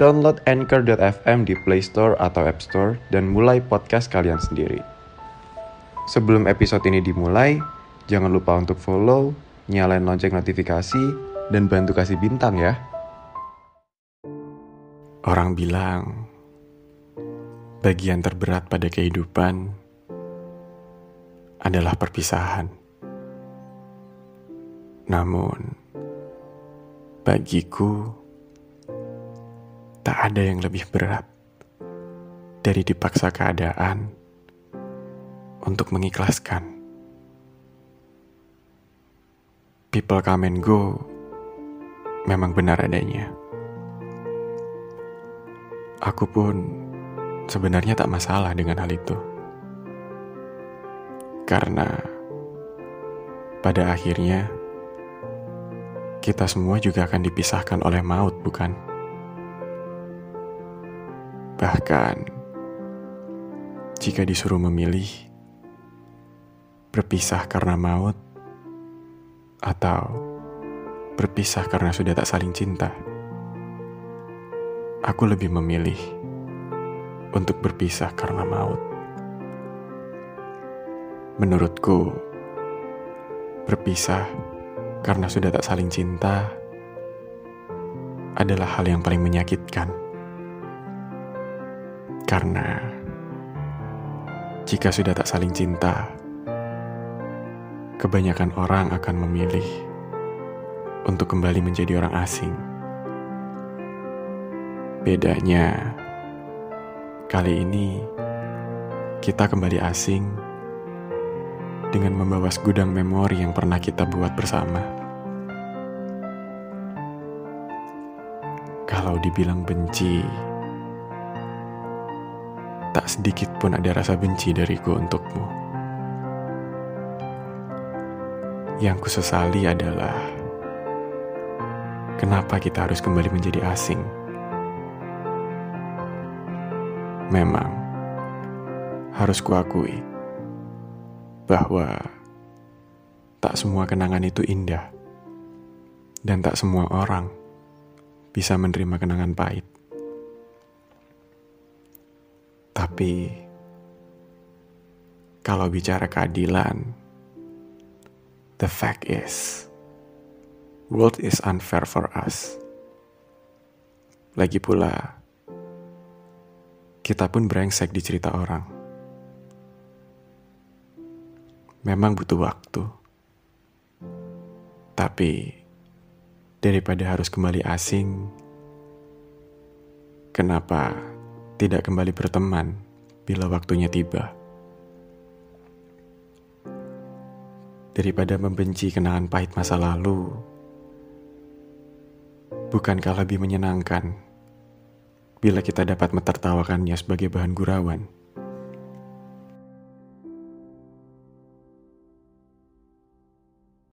download Anchor.fm di Play Store atau App Store dan mulai podcast kalian sendiri. Sebelum episode ini dimulai, jangan lupa untuk follow, nyalain lonceng notifikasi, dan bantu kasih bintang ya. Orang bilang, bagian terberat pada kehidupan adalah perpisahan. Namun, bagiku, tak ada yang lebih berat dari dipaksa keadaan untuk mengikhlaskan. People come and go memang benar adanya. Aku pun sebenarnya tak masalah dengan hal itu. Karena pada akhirnya kita semua juga akan dipisahkan oleh maut, bukan? Bahkan, jika disuruh memilih berpisah karena maut atau berpisah karena sudah tak saling cinta, aku lebih memilih untuk berpisah karena maut. Menurutku, berpisah karena sudah tak saling cinta adalah hal yang paling menyakitkan. Karena jika sudah tak saling cinta, kebanyakan orang akan memilih untuk kembali menjadi orang asing. Bedanya, kali ini kita kembali asing dengan membawa segudang memori yang pernah kita buat bersama. Kalau dibilang benci, tak sedikit pun ada rasa benci dariku untukmu. Yang kusesali adalah kenapa kita harus kembali menjadi asing. Memang harus kuakui bahwa tak semua kenangan itu indah dan tak semua orang bisa menerima kenangan pahit. Tapi kalau bicara keadilan, the fact is, world is unfair for us. Lagi pula, kita pun brengsek di cerita orang. Memang butuh waktu. Tapi, daripada harus kembali asing, kenapa tidak kembali berteman bila waktunya tiba. Daripada membenci kenangan pahit masa lalu, bukankah lebih menyenangkan bila kita dapat menertawakannya sebagai bahan gurauan?